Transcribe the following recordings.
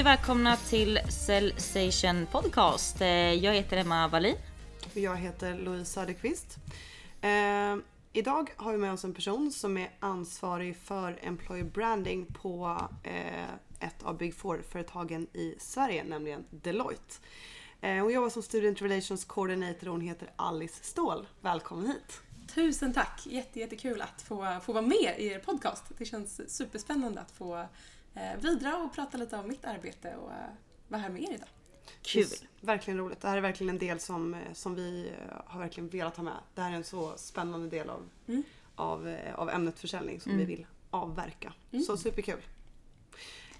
Och välkomna till Cellsation Podcast. Eh, Jag heter Emma Wallin. Och Jag heter Louise Söderqvist. Eh, idag har vi med oss en person som är ansvarig för Employer Branding på eh, ett av Big Four-företagen i Sverige, nämligen Deloitte. Eh, hon jobbar som Student Relations Coordinator och hon heter Alice Ståhl. Välkommen hit! Tusen tack! Jätte, jättekul att få, få vara med i er podcast. Det känns superspännande att få bidra och prata lite om mitt arbete och eh, vara här med er idag. Kul. Det är Verkligen roligt. Det här är verkligen en del som, eh, som vi eh, har verkligen velat ha med. Det här är en så spännande del av, Mm. av, eh, av ämnet försäljning som Mm. vi vill avverka. Mm. Så superkul.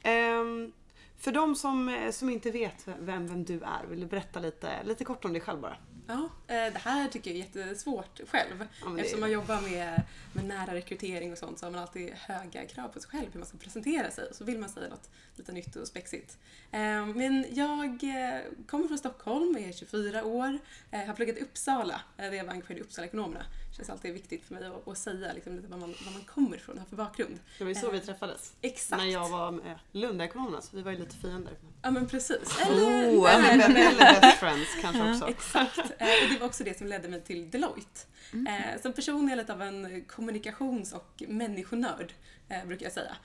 Ehm, för de som, eh, som inte vet vem, vem du är, vill du berätta lite, lite kort om dig själv bara? Ja, eh, det här tycker jag är jättesvårt själv. Ja, Eftersom man jobbar med, med nära rekrytering och sånt så har man alltid höga krav på sig själv hur man ska presentera sig och så vill man säga något lite nytt och spexigt. Eh, Men jag eh, kommer från Stockholm, är 24 år, har pluggat i Uppsala där jag var engagerad i Uppsala Ekonomerna. Det känns alltid viktigt för mig att, att säga liksom lite var man, var man kommer ifrån har för bakgrund. Det var ju så Eh, vi träffades. Exakt. När jag var med Lundaekonomerna så vi var ju lite fiender. Ja men precis. Oh, Eller, eller, eller best friends kanske också. Exakt. Eh, Och det var också det som ledde mig till Deloitte. Eh, Som person är jag lite av en kommunikations och människonörd, brukar jag säga.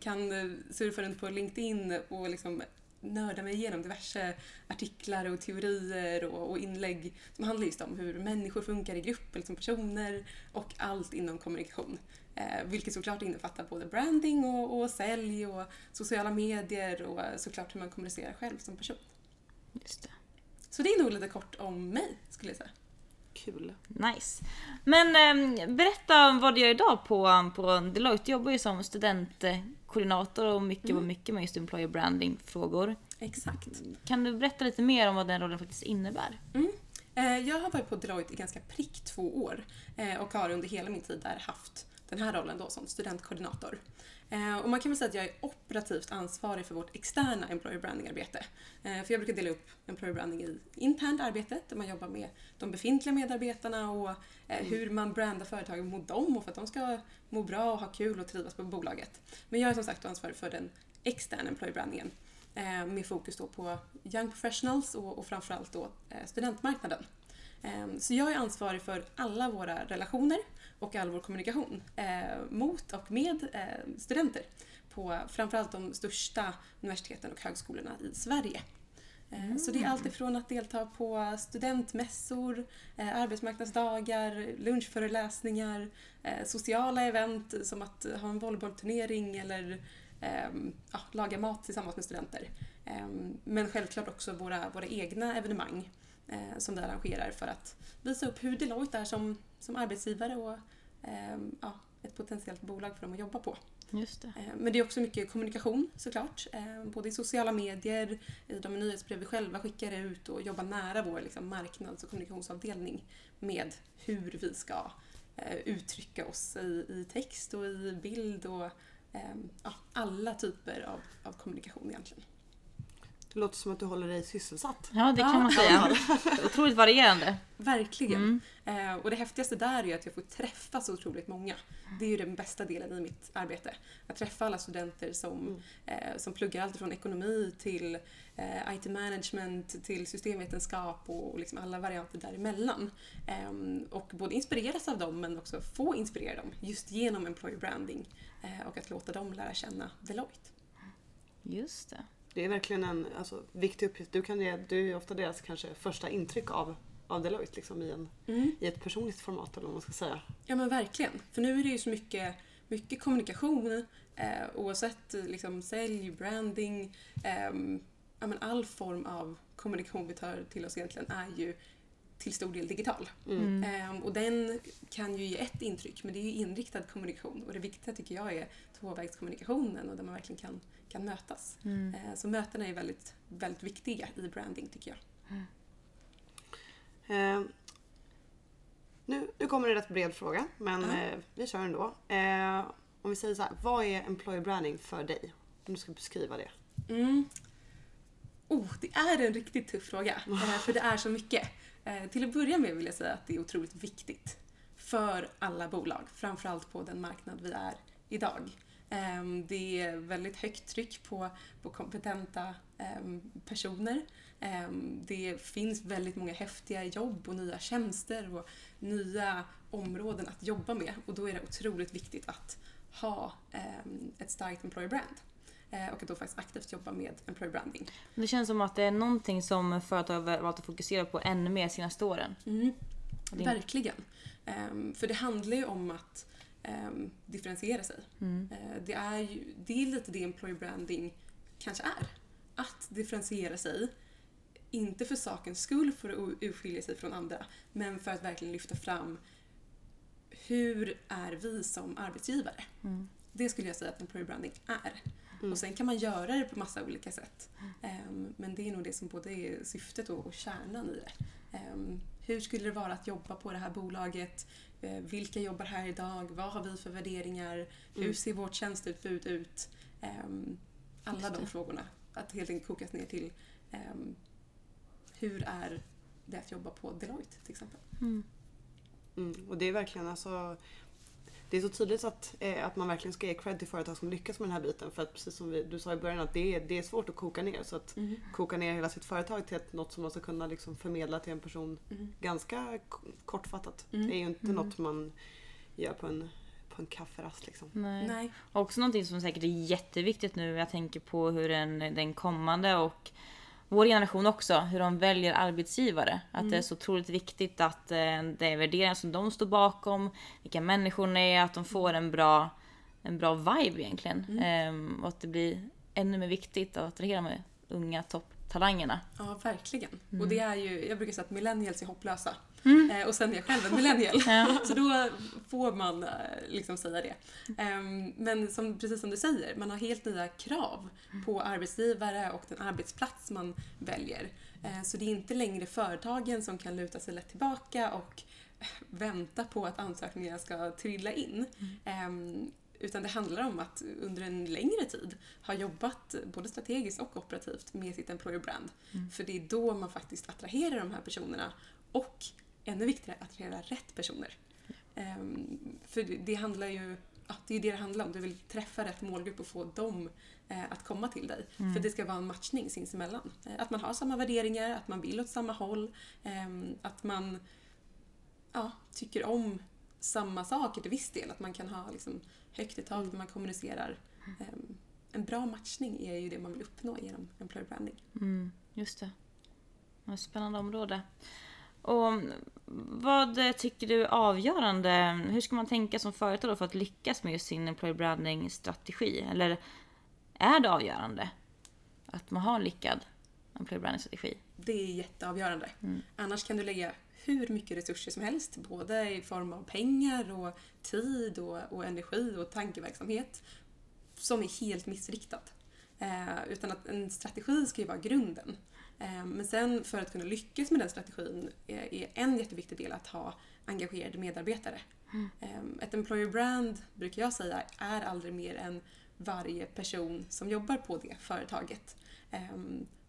Kan surfa runt på LinkedIn och liksom nörda mig igenom diverse artiklar och teorier och, och inlägg som handlar just om hur människor funkar i grupp eller som personer och allt inom kommunikation. Eh, vilket såklart innefattar både branding och, och sälj och sociala medier och eh, såklart hur man kommunicerar själv som person. Just det. Så det är nog lite kort om mig, skulle jag säga. Kul. Nice. Men ehm, berätta vad du gör idag på, på Deloitte. Du jobbar ju som studentkoordinator och mycket, Mm. mycket med just employer branding frågor. Exakt. Kan du berätta lite mer om vad den rollen faktiskt innebär? Eh, Jag har varit på Deloitte i ganska prick två år eh, och har under hela min tid där haft den här rollen då som studentkoordinator. Eh, Och man kan väl säga att jag är operativt ansvarig för vårt externa employer branding-arbete. Eh, För jag brukar dela upp employer branding i internt arbete där man jobbar med de befintliga medarbetarna och eh, hur man brandar företaget mot dem och för att de ska må bra och ha kul och trivas på bolaget. Men jag är som sagt ansvarig för den externa employer brandingen med fokus då på young professionals och, framförallt då studentmarknaden. Eh, Så jag är ansvarig för alla våra relationer och all vår kommunikation eh, mot och med eh, studenter på framförallt de största universiteten och högskolorna i Sverige. Eh, Så det är allt ifrån att delta på studentmässor, eh, arbetsmarknadsdagar, lunchföreläsningar, eh, sociala event som att ha en volleybollturnering eller ehm, ja, laga mat tillsammans med studenter. Ehm, Men självklart också våra, våra egna evenemang som det arrangerar för att visa upp hur Deloitte är som, som arbetsgivare och ehm, ja, ett potentiellt bolag för dem att jobba på. Just det. Eh, Men det är också mycket kommunikation såklart. eh, Både i sociala medier, i de nyhetsbrev vi själva skickar ut och jobba nära vår liksom, marknads och kommunikationsavdelning med hur vi ska eh, uttrycka oss i, i text och i bild och eh, ja, alla typer av, av kommunikation egentligen. Det låter som att du håller dig sysselsatt. Ja, det kan Ja. man säga. Otroligt varierande. Verkligen. Mm. Eh, och det häftigaste där är att jag får träffa så otroligt många. Det är ju den bästa delen i mitt arbete. Att träffa alla studenter som, Mm. eh, som pluggar allt från ekonomi till eh, IT-management till systemvetenskap och, och liksom alla varianter däremellan. Eh, och både inspireras av dem men också få inspirera dem just genom employer branding och att låta dem lära känna Deloitte. Just det. Det är verkligen en alltså, viktig uppgift. Du, kan ge, du är ofta deras kanske första intryck av, av Deloitte liksom, i, en, i ett personligt format eller vad man ska säga. Ja men verkligen. För nu är det ju så mycket, mycket kommunikation eh, oavsett eh, liksom, sälj, branding, ehm, ja, men all form av kommunikation vi tar till oss egentligen är ju till stor del digital. Mm. Ehm, och den kan ju ge ett intryck men det är ju inriktad kommunikation och det viktiga tycker jag är tvåvägskommunikationen och där man verkligen kan, kan mötas. Mm. Eh, så mötena är väldigt, väldigt viktiga i branding tycker jag. Eh, nu, nu kommer det en rätt bred fråga, men Ja. eh, vi kör ändå. Eh, om vi säger så här, vad är employer branding för dig? Om du ska beskriva det. Mm. Oh, det är en riktigt tuff fråga, eh, för det är så mycket. Eh, Till att börja med vill jag säga att det är otroligt viktigt för alla bolag, framförallt på den marknad vi är idag. Ehm, Det är väldigt högt tryck på, på kompetenta ehm, personer. Ehm, Det finns väldigt många häftiga jobb och nya tjänster och nya områden att jobba med och då är det otroligt viktigt att ha ett starkt employer brand. Eh, Och att då faktiskt aktivt jobba med employer branding. Det känns som att det är någonting som företag har valt att fokusera på ännu mer de senaste åren. Mm. Verkligen. För det handlar ju om att ehm, differentiera sig. Mm. Eh, det, är ju, det är lite det employer branding kanske är. Att differentiera sig. Inte för sakens skull för att urskilja sig från andra, men för att verkligen lyfta fram hur är vi som arbetsgivare? Mm. Det skulle jag säga att employer branding är. Mm. Och sen kan man göra det på massa olika sätt. Ehm, men det är nog det som både är syftet och, och kärnan i det. Ehm, hur skulle det vara att jobba på det här bolaget? Eh, vilka jobbar här idag? Vad har vi för värderingar? Hur Mm. ser vårt tjänsteutbud ut? Ehm, alla de frågorna. Att helt enkelt kokas ner till ehm, hur är det att jobba på Deloitte till exempel? Mm. Mm, och det är verkligen alltså det är så tydligt att, eh, att man verkligen ska ge cred till företag som lyckas med den här biten. För att precis som vi, du sa i början att det är, det är svårt att koka ner. Så att koka ner hela sitt företag till ett, något som man ska kunna liksom förmedla till en person Mm. ganska kortfattat. Mm. Det är ju inte Mm. något man gör på en, på en kafferast liksom. Nej. Nej. Också någonting som säkert är jätteviktigt nu. Jag tänker på hur den, den kommande och vår generation också, hur de väljer arbetsgivare. Att det är så otroligt viktigt att eh, det är värderingar som de står bakom, vilka människor är, att de får en bra, en bra vibe egentligen. Ehm, och att det blir ännu mer viktigt att attrahera de unga topptalangerna. Ja, verkligen. Mm. Och det är ju, jag brukar säga att millennials är hopplösa. Eh, och sen är jag själv en millennial. Ja. Så då får man eh, liksom säga det. Ehm, men som, precis som du säger, man har helt nya krav på arbetsgivare och den arbetsplats man väljer. Eh, så det är inte längre företagen som kan luta sig lätt tillbaka och vänta på att ansökningar ska trilla in. Ehm, utan det handlar om att under en längre tid ha jobbat både strategiskt och operativt med sitt employer brand. För det är då man faktiskt attraherar de här personerna och ännu viktigare, attrahera rätt personer. Ehm, för det, det handlar ju ja, det är det det handlar om. Du vill träffa rätt målgrupp och få dem eh, att komma till dig. För det ska vara en matchning sinsemellan. Eh, att man har samma värderingar, att man vill åt samma håll, ehm, att man ja, tycker om samma saker till viss del. Att man kan ha liksom, högt i tak när man kommunicerar. Ehm, en bra matchning är ju det man vill uppnå genom employer branding. Mm, just det. Spännande område. Och vad tycker du är avgörande? Hur ska man tänka som företag för att lyckas med sin employer branding strategi? Eller är det avgörande att man har en lyckad employer branding strategi? Det är jätteavgörande. Annars kan du lägga hur mycket resurser som helst, både i form av pengar och tid och, och energi och tankeverksamhet, som är helt missriktad. Eh, utan att en strategi ska ju vara grunden. Eh, men sen för att kunna lyckas med den strategin är, en jätteviktig del att ha engagerade medarbetare. Eh, ett employer brand, brukar jag säga, är aldrig mer än varje person som jobbar på det företaget. Eh,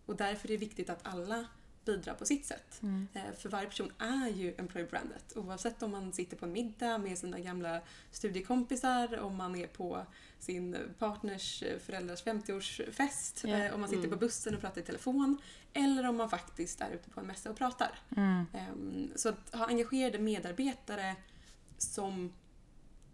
och därför är det viktigt att alla bidrar på sitt sätt. Eh, För varje person är ju employer brandet. Oavsett om man sitter på en middag med sina gamla studiekompisar, om man är på sin partners eh, föräldrars 50-årsfest, Ja. eh, om man sitter Mm. på bussen och pratar i telefon, eller om man faktiskt är ute på en mässa och pratar. Mm. Ehm, Så att ha engagerade medarbetare som...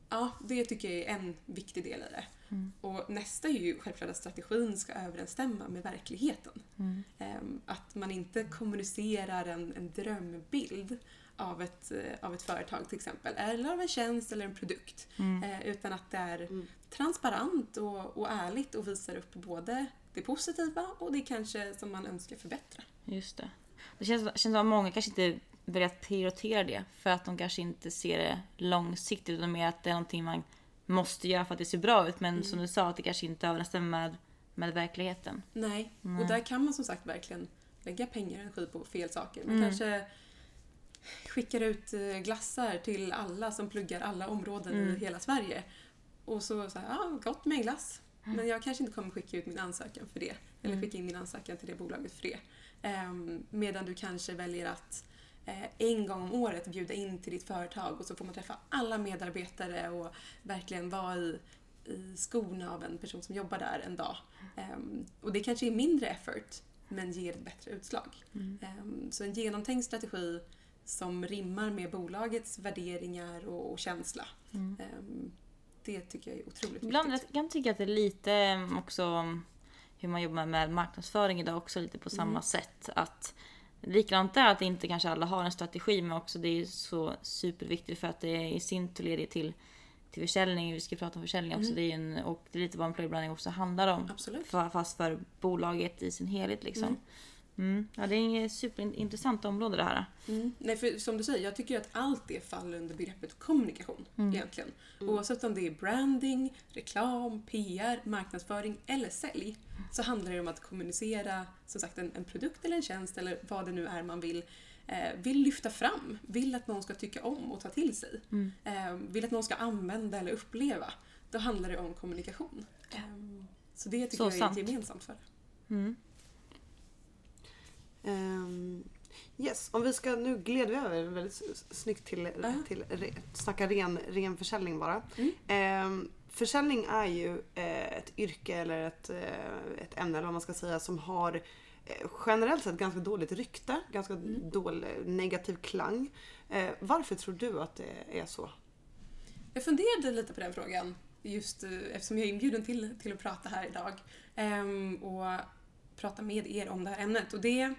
Ja, det tycker jag är en viktig del i det. Mm. Och nästa är ju självklart att strategin ska överensstämma med verkligheten. Mm. Ehm, Att man inte kommunicerar en, en drömbild av ett, eh, av ett företag till exempel, eller av en tjänst eller en produkt. Mm. Eh, Utan att det är Mm. transparent och, och ärligt och visar upp både det positiva och det kanske som man önskar förbättra. Just det. Det känns, känns som att många kanske inte väljer att prioritera det för att de kanske inte ser det långsiktigt utan mer att det är någonting man måste göra för att det ser bra ut men som du sa att det kanske inte överensstämmer med, med verkligheten. Nej. Nej. och där kan man som sagt verkligen lägga pengar och energi på fel saker. Man Mm. kanske skickar ut eh, glassar till alla som pluggar alla områden Mm. i hela Sverige. Och så säger ja, gott med en glass. Men jag kanske inte kommer skicka ut min ansökan för det. Eller Mm. skicka in min ansökan till det bolaget för det. Ehm, medan du kanske väljer att eh, en gång om året bjuda in till ditt företag och så får man träffa alla medarbetare och verkligen vara i, i skorna av en person som jobbar där en dag. Ehm, och det kanske är mindre effort men ger ett bättre utslag. Ehm, så en genomtänkt strategi som rimmar med bolagets värderingar och, och känsla. Ehm, det tycker jag är otroligt Ibland viktigt. jag kan tycka att det är lite mm, också mm, hur man jobbar med marknadsföring idag också lite på samma sätt. Att Likadant är att inte kanske alla har en strategi men också det är så superviktigt för att det i sin tur leder till, till försäljning. Vi ska prata om försäljning också. Det är en, och det är lite vad employer branding också handlar om. Absolut. Fast för bolaget i sin helhet liksom. Mm. Ja, det är ett superintressant område det här. Mm. Nej, för som du säger, jag tycker att allt det faller under begreppet kommunikation egentligen. Oavsett om det är branding, reklam, PR, marknadsföring eller sälj så handlar det om att kommunicera som sagt en, en produkt eller en tjänst eller vad det nu är man vill eh, vill lyfta fram, vill att någon ska tycka om och ta till sig. Eh, vill att någon ska använda eller uppleva. Då handlar det om kommunikation. Eh, så det tycker Så jag är sant. gemensamt för det. Ehm, yes, om vi ska, nu gled vi över väldigt snyggt till, Ja. till re, snacka ren, ren försäljning bara. Mm. Ehm, försäljning är ju eh, ett yrke eller ett, eh, ett ämne eller vad man ska säga som har eh, generellt sett ganska dåligt rykte, ganska Mm. dålig negativ klang. Varför tror du att det är så? Jag funderade lite på den frågan just eftersom jag är inbjuden till, till att prata här idag ehm, och prata med er om det här ämnet. Och det...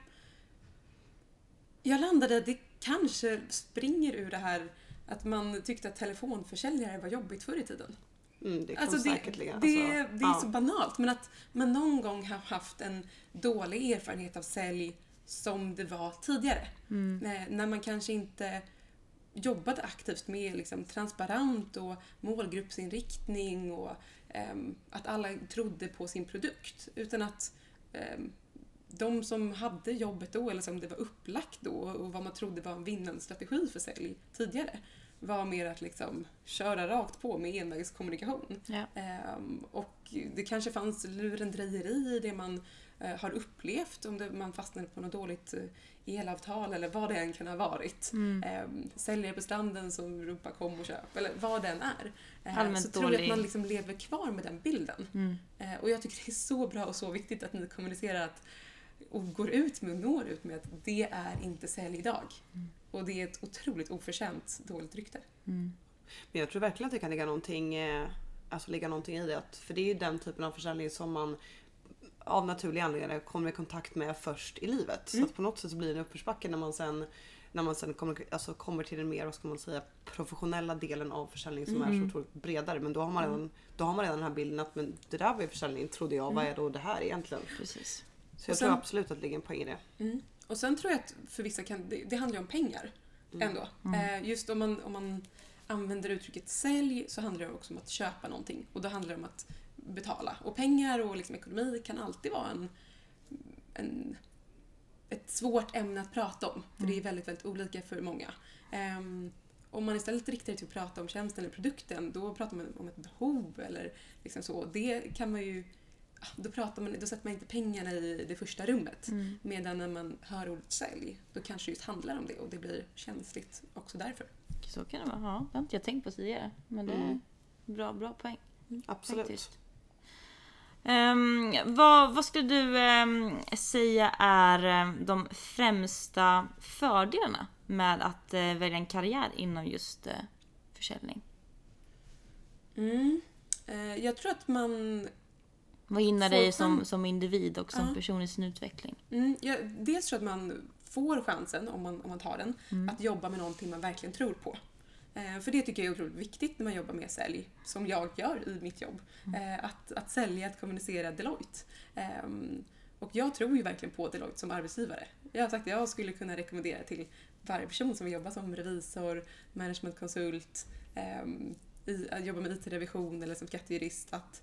Jag landade att det kanske springer ur det här att man tyckte att telefonförsäljare var jobbigt förr i tiden. Mm, det kan Alltså det, säkert ligga. det, alltså, det är ja. så banalt, men att man någon gång har haft en dålig erfarenhet av sälj som det var tidigare. När, när man kanske inte jobbade aktivt med liksom, transparent och målgruppsinriktning och ehm, att alla trodde på sin produkt. Utan att ehm, de som hade jobbet då, eller som det var upplagt då och vad man trodde var en vinnande strategi för sälj tidigare var mer att liksom köra rakt på med envägskommunikation. Ja. Ehm, och det kanske fanns lurendrejeri i det man eh, har upplevt om det, man fastnade på något dåligt eh, elavtal eller vad det än kan ha varit. Mm. Ehm, säljare på stranden som ropar kom och köp eller vad den är. Ehm, så tror jag att man liksom lever kvar med den bilden. Mm. Eh, och jag tycker det är så bra och så viktigt att ni kommunicerar att, och går ut med och når ut med att det är inte sälj idag. Och det är ett otroligt oförtjänt dåligt rykte. Mm. Men jag tror verkligen att det kan ligga någonting, eh, alltså ligga någonting i det. Att, för det är ju den typen av försäljning som man av naturliga anledningar kommer i kontakt med först i livet. Så att på något sätt så blir det en uppförsbacke när man sen, när man sen kommer, alltså kommer till den mer, vad ska man säga, professionella delen av försäljning som är så otroligt bredare. Men då har man redan, då har man redan den här bilden att men det där var ju försäljning trodde jag, vad är då det här egentligen? Precis. Så jag sen- tror absolut att det ligger en poäng i det. Mm. Och sen tror jag att för vissa kan det, det handlar ju om pengar ändå. Eh, just om man, om man använder uttrycket sälj så handlar det också om att köpa någonting och då handlar det om att betala. Och pengar och liksom ekonomi kan alltid vara en, en, ett svårt ämne att prata om för det är väldigt, väldigt olika för många. Ehm, om man istället riktar det till att prata om tjänsten eller produkten då pratar man om ett behov eller liksom så. Det kan man ju då, pratar man, då sätter man inte pengarna i det första rummet. Mm. Medan när man hör ordet sälj, då kanske det just handlar om det och det blir känsligt också därför. Så kan det vara. Ja, det har inte jag tänkt på tidigare. Men det är Mm. bra, bra poäng. Absolut. Faktiskt. Ehm, vad, vad skulle du ehm, säga är ehm, de främsta fördelarna med att eh, välja en karriär inom just eh, försäljning? Mm. Eh, jag tror att man... Vad gynnar dig som, som individ och som Ja. person i sin utveckling? Mm, jag, dels tror jag att man får chansen, om man, om man tar den, att jobba med någonting man verkligen tror på. Eh, för det tycker jag är otroligt viktigt när man jobbar med sälj, som jag gör i mitt jobb. Eh, att, att sälja, att kommunicera Deloitte. Ehm, och jag tror ju verkligen på Deloitte som arbetsgivare. Jag har sagt att jag skulle kunna rekommendera till varje person som vill jobba som revisor, managementkonsult, i, att jobba med IT-revision eller som skattejurist att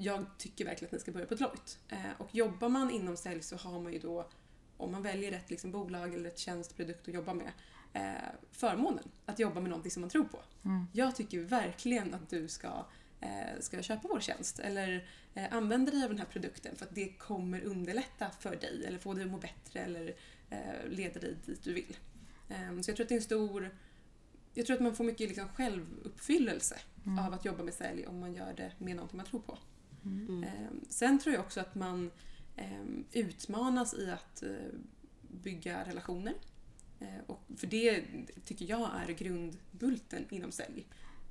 jag tycker verkligen att ni ska börja på Deloitte. Eh, och jobbar man inom sälj så har man ju då, om man väljer rätt liksom, bolag eller rätt tjänstprodukt att jobba med, eh, förmånen att jobba med någonting som man tror på. Mm. Jag tycker verkligen att du ska, eh, ska köpa vår tjänst eller eh, använda dig av den här produkten för att det kommer underlätta för dig eller få dig att må bättre eller eh, leda dig dit du vill. Eh, så jag tror att det är en stor jag tror att man får mycket liksom självuppfyllelse av att jobba med sälj om man gör det med någonting man tror på. Mm. Ehm, sen tror jag också att man ehm, utmanas i att eh, bygga relationer. Eh, och för det tycker jag är grundbulten inom sälj.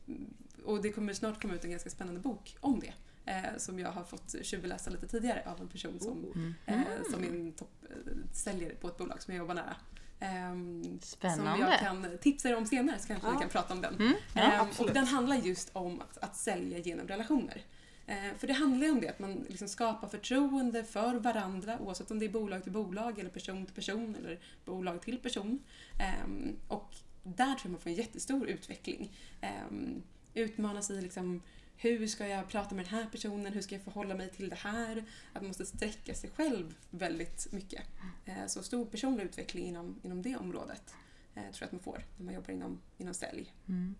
Mm, Och det kommer snart komma ut en ganska spännande bok om det. Eh, som jag har fått tjuvläsa lite tidigare av en person som, Oh. eh, som är en toppsäljare på ett bolag som jag jobbar nära. Ehm, Som Spännande. jag kan tipsa er om senare så kanske Ja. vi kan prata om den. Mm, ja, Ehm, och den handlar just om att, att sälja genom relationer. Eh, för det handlar ju om det, att man liksom skapar förtroende för varandra oavsett om det är bolag till bolag eller person till person eller bolag till person. Ehm, och där tror jag man får en jättestor utveckling. Ehm, um, utmanas i liksom hur ska jag prata med den här personen? Hur ska jag förhålla mig till det här? Att man måste sträcka sig själv väldigt mycket. Eh, så stor personlig utveckling inom, inom det området eh, tror jag att man får när man jobbar inom, inom sälj. Mm.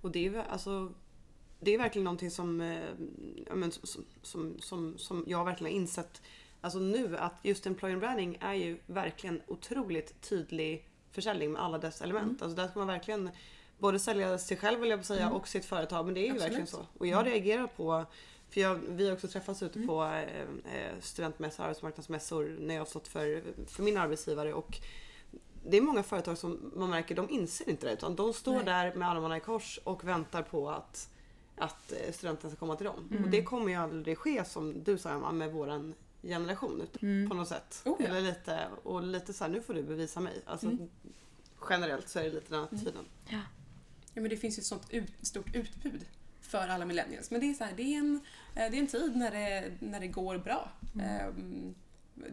Och det är, alltså, det är verkligen någonting som, eh, men, som, som, som, som jag verkligen har insett alltså nu att just employer branding är ju verkligen otroligt tydlig försäljning med alla dess element. Mm. Alltså där ska man verkligen både sälja sig själv vill jag säga Mm. och sitt företag men det är ju Absolut. verkligen så. Och jag reagerar på för jag, vi har också träffats ute Mm. på eh, eh, studentmässor, arbetsmarknadsmässor när jag har stått för, för min arbetsgivare och det är många företag som man märker, de inser inte det utan de står Nej. där med armarna i kors och väntar på att, att eh, studenten ska komma till dem. Mm. Och det kommer ju aldrig ske som du sa Emma med våran generation ut- Mm. på något sätt. Oh, ja. Eller lite, och lite så här, nu får du bevisa mig. Alltså, Mm. Generellt så är det lite den attityden. Ja. Ja, men det finns ju ett sånt ut, stort utbud för alla millennials. Men det är, så här, det är, en, eh, det är en tid när det, när det går bra. Ehm,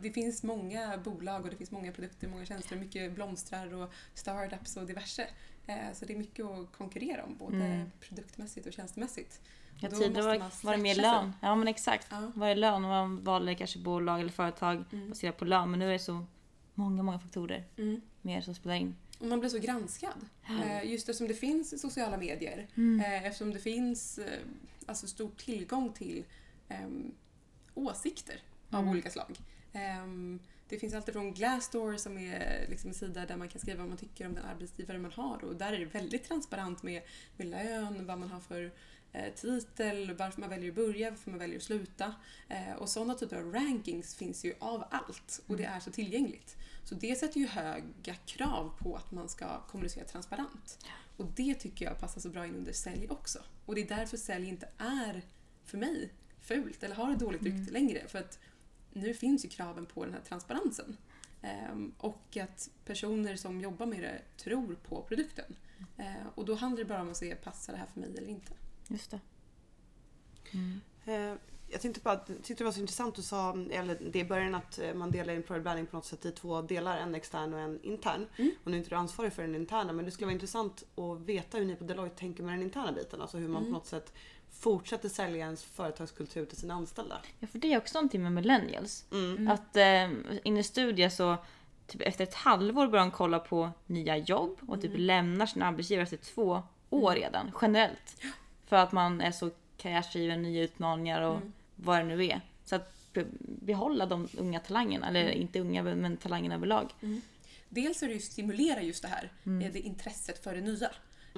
Det finns många bolag och det finns många produkter, många tjänster, mycket blomstrar och startups och diverse. Eh, Så det är mycket att konkurrera om, både Mm. produktmässigt och tjänstemässigt. Ja, tidigare var, var det mer stretcha sig. lön. Ja men exakt. Ja. Var det lön och man valde kanske bolag eller företag Mm. baserat på lön. Men nu är det så många, många faktorer Mm. mer som spelar in. Och man blir så granskad. Eh, Just eftersom det finns sociala medier. Mm. Eh, Eftersom det finns alltså stor tillgång till ehm, åsikter av Mm. olika slag. Ehm, det finns alltid från Glassdoor som är liksom en sida där man kan skriva vad man tycker om den arbetsgivare man har och där är det väldigt transparent med, med lön, vad man har för eh, titel, varför man väljer att börja, varför man väljer att sluta. Eh, och sådana typer av rankings finns ju av allt och det är så tillgängligt. Så det sätter ju höga krav på att man ska kommunicera transparent. Och det tycker jag passar så bra in under sälj också. Och det är därför sälj inte är, för mig, fult eller har ett dåligt rykte längre. För att nu finns ju kraven på den här transparensen. Ehm, och att personer som jobbar med det tror på produkten. Ehm, och då handlar det bara om att se, passar det här för mig eller inte? Just det. Mm. Eh, Jag tänkte bara att jag tyckte det var så intressant du sa, eller det i början att eh, man delar employer branding på något sätt i två delar, en extern och en intern. Mm. Och nu är inte du ansvarig för den interna men det skulle vara intressant att veta hur ni på Deloitte tänker med den interna biten. Alltså hur man Mm. på något sätt fortsätter sälja ens företagskultur till sina anställda. Ja för det är också någonting med millennials. Mm. Att eh, in i studien så typ efter ett halvår börjar de kolla på nya jobb och typ lämnar sin arbetsgivare efter två år redan generellt. För att man är så karriärsdriven, nya utmaningar och Mm. vad det nu är. Så att be- behålla de unga talangerna, eller inte unga men talangerna överlag. Dels är det ju stimulera just det här, Mm. eh, det intresset för det nya.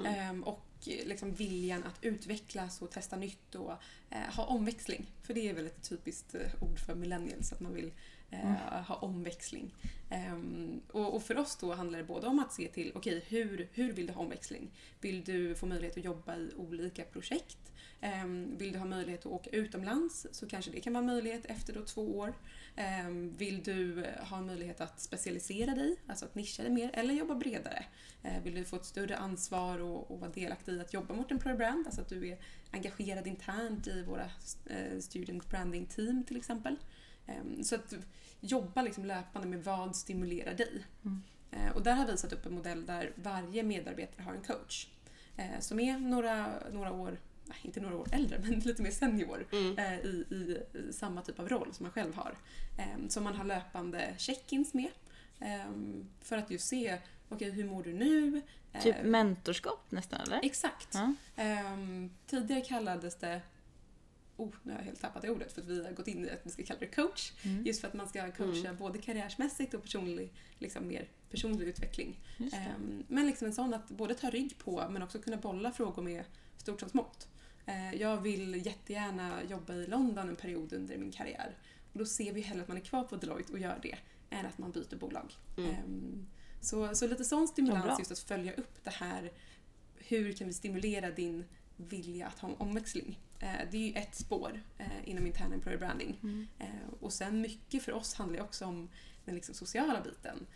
Ehm, och liksom viljan att utvecklas och testa nytt och eh, ha omväxling. För det är väl ett typiskt eh, ord för millennials, att man vill eh, ha omväxling. Ehm, och, och för oss då handlar det både om att se till, okej hur, hur vill du ha omväxling? Vill du få möjlighet att jobba i olika projekt? Ehm, vill du ha möjlighet att åka utomlands så kanske det kan vara möjlighet efter då två år. Ehm, vill du ha en möjlighet att specialisera dig, alltså att nischa dig mer, eller jobba bredare? Eh, vill du få ett större ansvar och, och vara delaktig i att jobba mot en brand, alltså att du är engagerad internt i våra eh, student branding team till exempel. Ehm, så att jobba liksom löpande med vad stimulerar dig. Mm. Eh, och där har vi satt upp en modell där varje medarbetare har en coach eh, som är några, några år inte några år äldre, men lite mer senior Mm. eh, i, i, i samma typ av roll som man själv har. Eh, som man har löpande check-ins med. Eh, för att just se, okej hur mår du nu? Eh, Typ mentorskap nästan eller? Exakt. Ja. Ehm, tidigare kallades det oh, nu har jag helt tappat det ordet för att vi har gått in i att vi ska kalla det coach. Mm. Just för att man ska coacha både karriärsmässigt och personlig, liksom mer personlig utveckling. Ehm, Men liksom en sån att både ta rygg på men också kunna bolla frågor med stort som smått. Eh, Jag vill jättegärna jobba i London en period under min karriär. Och då ser vi hellre att man är kvar på Deloitte och gör det än att man byter bolag. Mm. Ehm, Så, så lite sån stimulans bra. just att följa upp det här. Hur kan vi stimulera din vilja att ha en omväxling? Eh, Det är ju ett spår eh, inom intern employer branding. Mm. Och sen mycket för oss handlar ju också om den liksom sociala biten.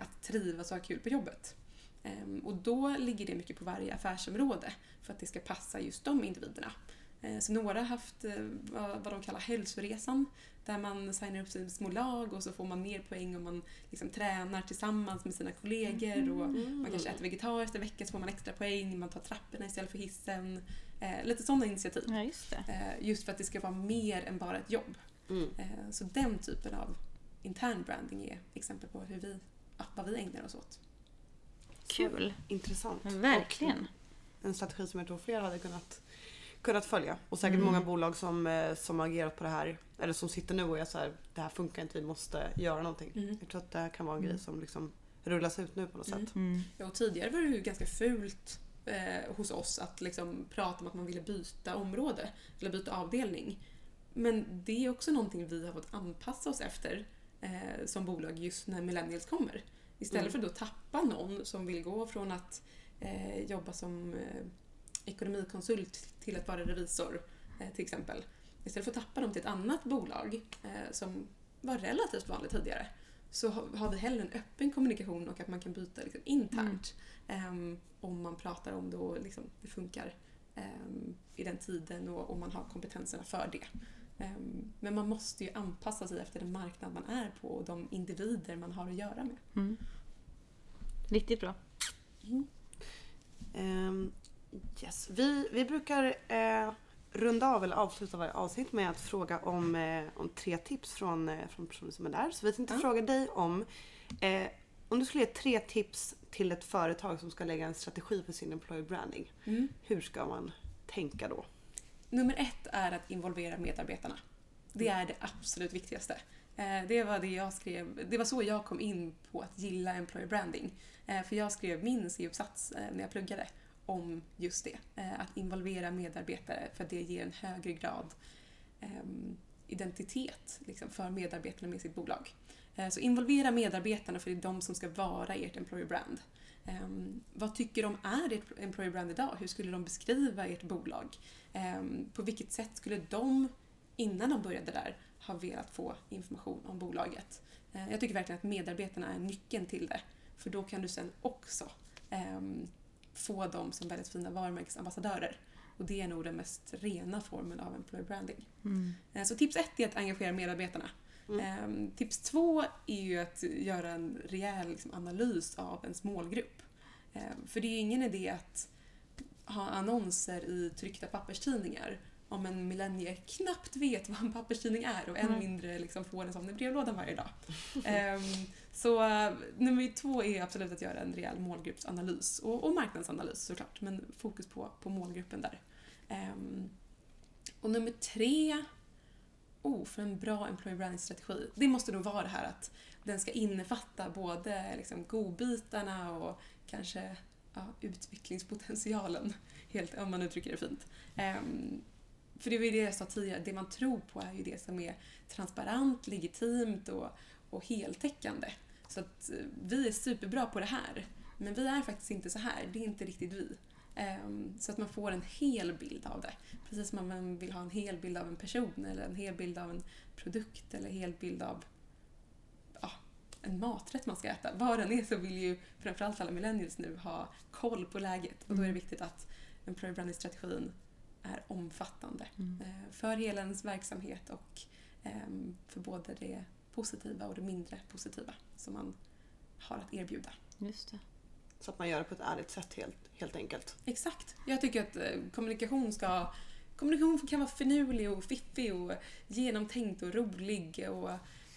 Att trivas och ha kul på jobbet. Och då ligger det mycket på varje affärsområde för att det ska passa just de individerna. Eh, Så några har haft eh, vad de kallar hälsoresan där man signar upp sig i små lag och så får man mer poäng om man liksom tränar tillsammans med sina kollegor och man kanske äter vegetariskt en vecka så får man extra poäng, man tar trapporna istället för hissen. Eh, Lite sådana initiativ. Ja, just det. Just för att det ska vara mer än bara ett jobb. Mm. Så den typen av intern branding är exempel på hur vi, vad vi ägnar oss åt. Kul. Intressant. Verkligen. Och en strategi som jag tror fler hade kunnat, kunnat följa. Och säkert Mm. många bolag som, eh, som har agerat på det här, eller som sitter nu och är så här, det här funkar inte, vi måste göra någonting. Mm. Jag tror att det här kan vara en Mm. grej som liksom rullas ut nu på något Mm. sätt. Mm. Ja, och tidigare var det ju ganska fult eh, hos oss att liksom prata om att man ville byta område eller byta avdelning. Men det är också någonting vi har fått anpassa oss efter eh, som bolag just när millennials kommer. Istället Mm. för att då tappa någon som vill gå från att eh, jobba som eh, ekonomikonsult till att vara revisor eh, till exempel. Istället för att tappa dem till ett annat bolag eh, som var relativt vanligt tidigare så har- vi hellre en öppen kommunikation och att man kan byta liksom, internt. Ehm, om man pratar om det och liksom, det funkar ehm, i den tiden och, och man har kompetenserna för det. Ehm, men man måste ju anpassa sig efter den marknad man är på och de individer man har att göra med. Mm. Riktigt bra. Ehm, yes. vi, vi brukar eh, runda av eller avsluta varje avsnitt med att fråga om, eh, om tre tips från, eh, från personer som är där. Så vi tänkte Ja. fråga dig om eh, om du skulle ge tre tips till ett företag som ska lägga en strategi för sin employer branding. Hur ska man tänka då? Nummer ett är att involvera medarbetarna. Det är det absolut viktigaste. Eh, det var, det, jag skrev, det var så jag kom in på att gilla employer branding. Eh, för jag skrev min C-uppsats eh, när jag pluggade om just det. Att involvera medarbetare för att det ger en högre grad ehm, identitet liksom, för medarbetarna med sitt bolag. Så involvera medarbetarna för det är de som ska vara ert employer brand. Ehm, vad tycker de är ert employer brand idag? Hur skulle de beskriva ert bolag? Ehm, på vilket sätt skulle de, innan de började där, ha velat få information om bolaget? Eh, jag tycker verkligen att medarbetarna är nyckeln till det. För då kan du sen också ehm, få dem som väldigt fina varumärkesambassadörer. Och det är nog den mest rena formen av employer branding. Mm. Eh, Så tips ett är att engagera medarbetarna. Mm. Ehm, Tips två är ju att göra en rejäl liksom, analys av ens målgrupp. Ehm, För det är ingen idé att ha annonser i tryckta papperstidningar om en millennier knappt vet vad en papperstidning är och än Nej. mindre liksom får en sån i brevlådan varje dag. Ehm, så eh, nummer två är absolut att göra en rejäl målgruppsanalys och, och marknadsanalys såklart, men fokus på, på målgruppen där. Ehm, och nummer tre, oh, för en bra employer branding-strategi, det måste nog vara det här att den ska innefatta både liksom, godbitarna och kanske ja, utvecklingspotentialen, helt, om man uttrycker det fint. Um, för det var ju det jag sa tidigare, det man tror på är ju det som är transparent, legitimt och, och heltäckande. Så att eh, vi är superbra på det här, men vi är faktiskt inte så här. Det är inte riktigt vi. Ehm, Så att man får en hel bild av det. Precis som man vill ha en hel bild av en person eller en hel bild av en produkt eller en hel bild av ja, en maträtt man ska äta. Vad den är så vill ju framförallt alla millennials nu ha koll på läget och då är det viktigt att employer branding-strategin är omfattande Mm. eh, för hela ens verksamhet och ehm, för både det positiva och det mindre positiva som man har att erbjuda. Just det. Så att man gör det på ett ärligt sätt helt, helt enkelt. Exakt. Jag tycker att eh, kommunikation ska Kommunikation kan vara finurlig och fiffig och genomtänkt och rolig och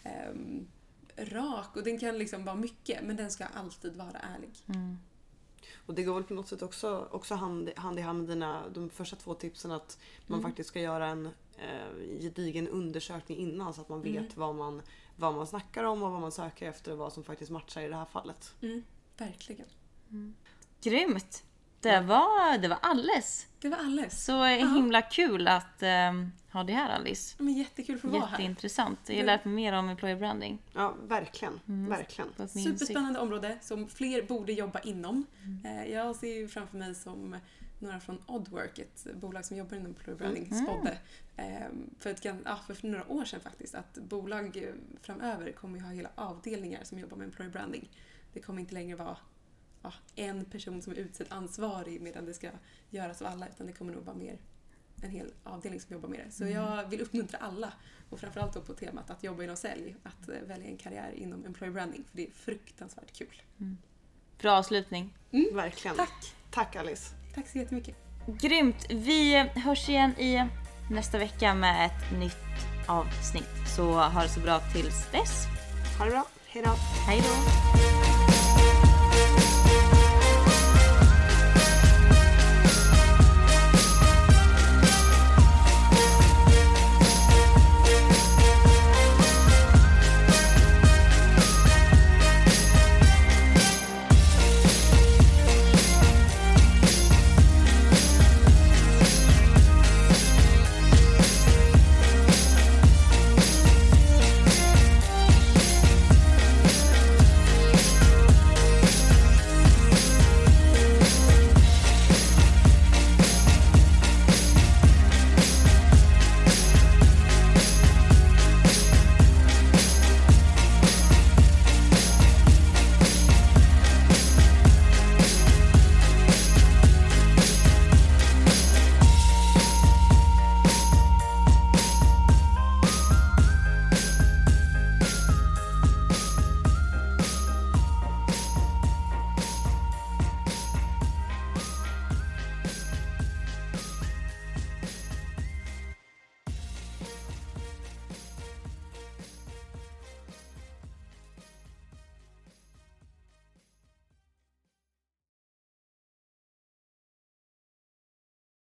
ehm, rak och den kan liksom vara mycket men den ska alltid vara ärlig. Mm. Och det går väl på något sätt också, också hand, hand i hand med dina, de första två tipsen att man Mm. faktiskt ska göra en, eh, gedigen undersökning innan så att man vet vad, man, vad man snackar om och vad man söker efter och vad som faktiskt matchar i det här fallet. Mm, verkligen. Grymt! Det var, det var alles. Det var alles. Så himla kul att ehm, ha det här Alice. Men jättekul för att vara här. Jätteintressant. Jag har Det- lärt mig mer om employer branding. Ja, verkligen. Verkligen. Min insikt. Superspännande område som fler borde jobba inom. Mm. Eh, Jag ser ju framför mig som några från Oddwork, ett bolag som jobbar inom employer branding, Mm. spådde eh, för, ett, ja, för några år sedan faktiskt att bolag framöver kommer ju ha hela avdelningar som jobbar med employer branding. Det kommer inte längre vara ja, en person som är utsedd ansvarig medan det ska göras av alla utan det kommer nog vara mer en hel avdelning som jobbar med det. Så jag vill uppmuntra alla och framförallt då på temat att jobba inom sälj, att eh, välja en karriär inom employer branding för det är fruktansvärt kul. Bra avslutning. Verkligen. Tack! Tack Alice. Tack så jättemycket! Grymt! Vi hörs igen i nästa vecka med ett nytt avsnitt. Så ha det så bra tills dess. Ha det bra. Hejdå. Hej då!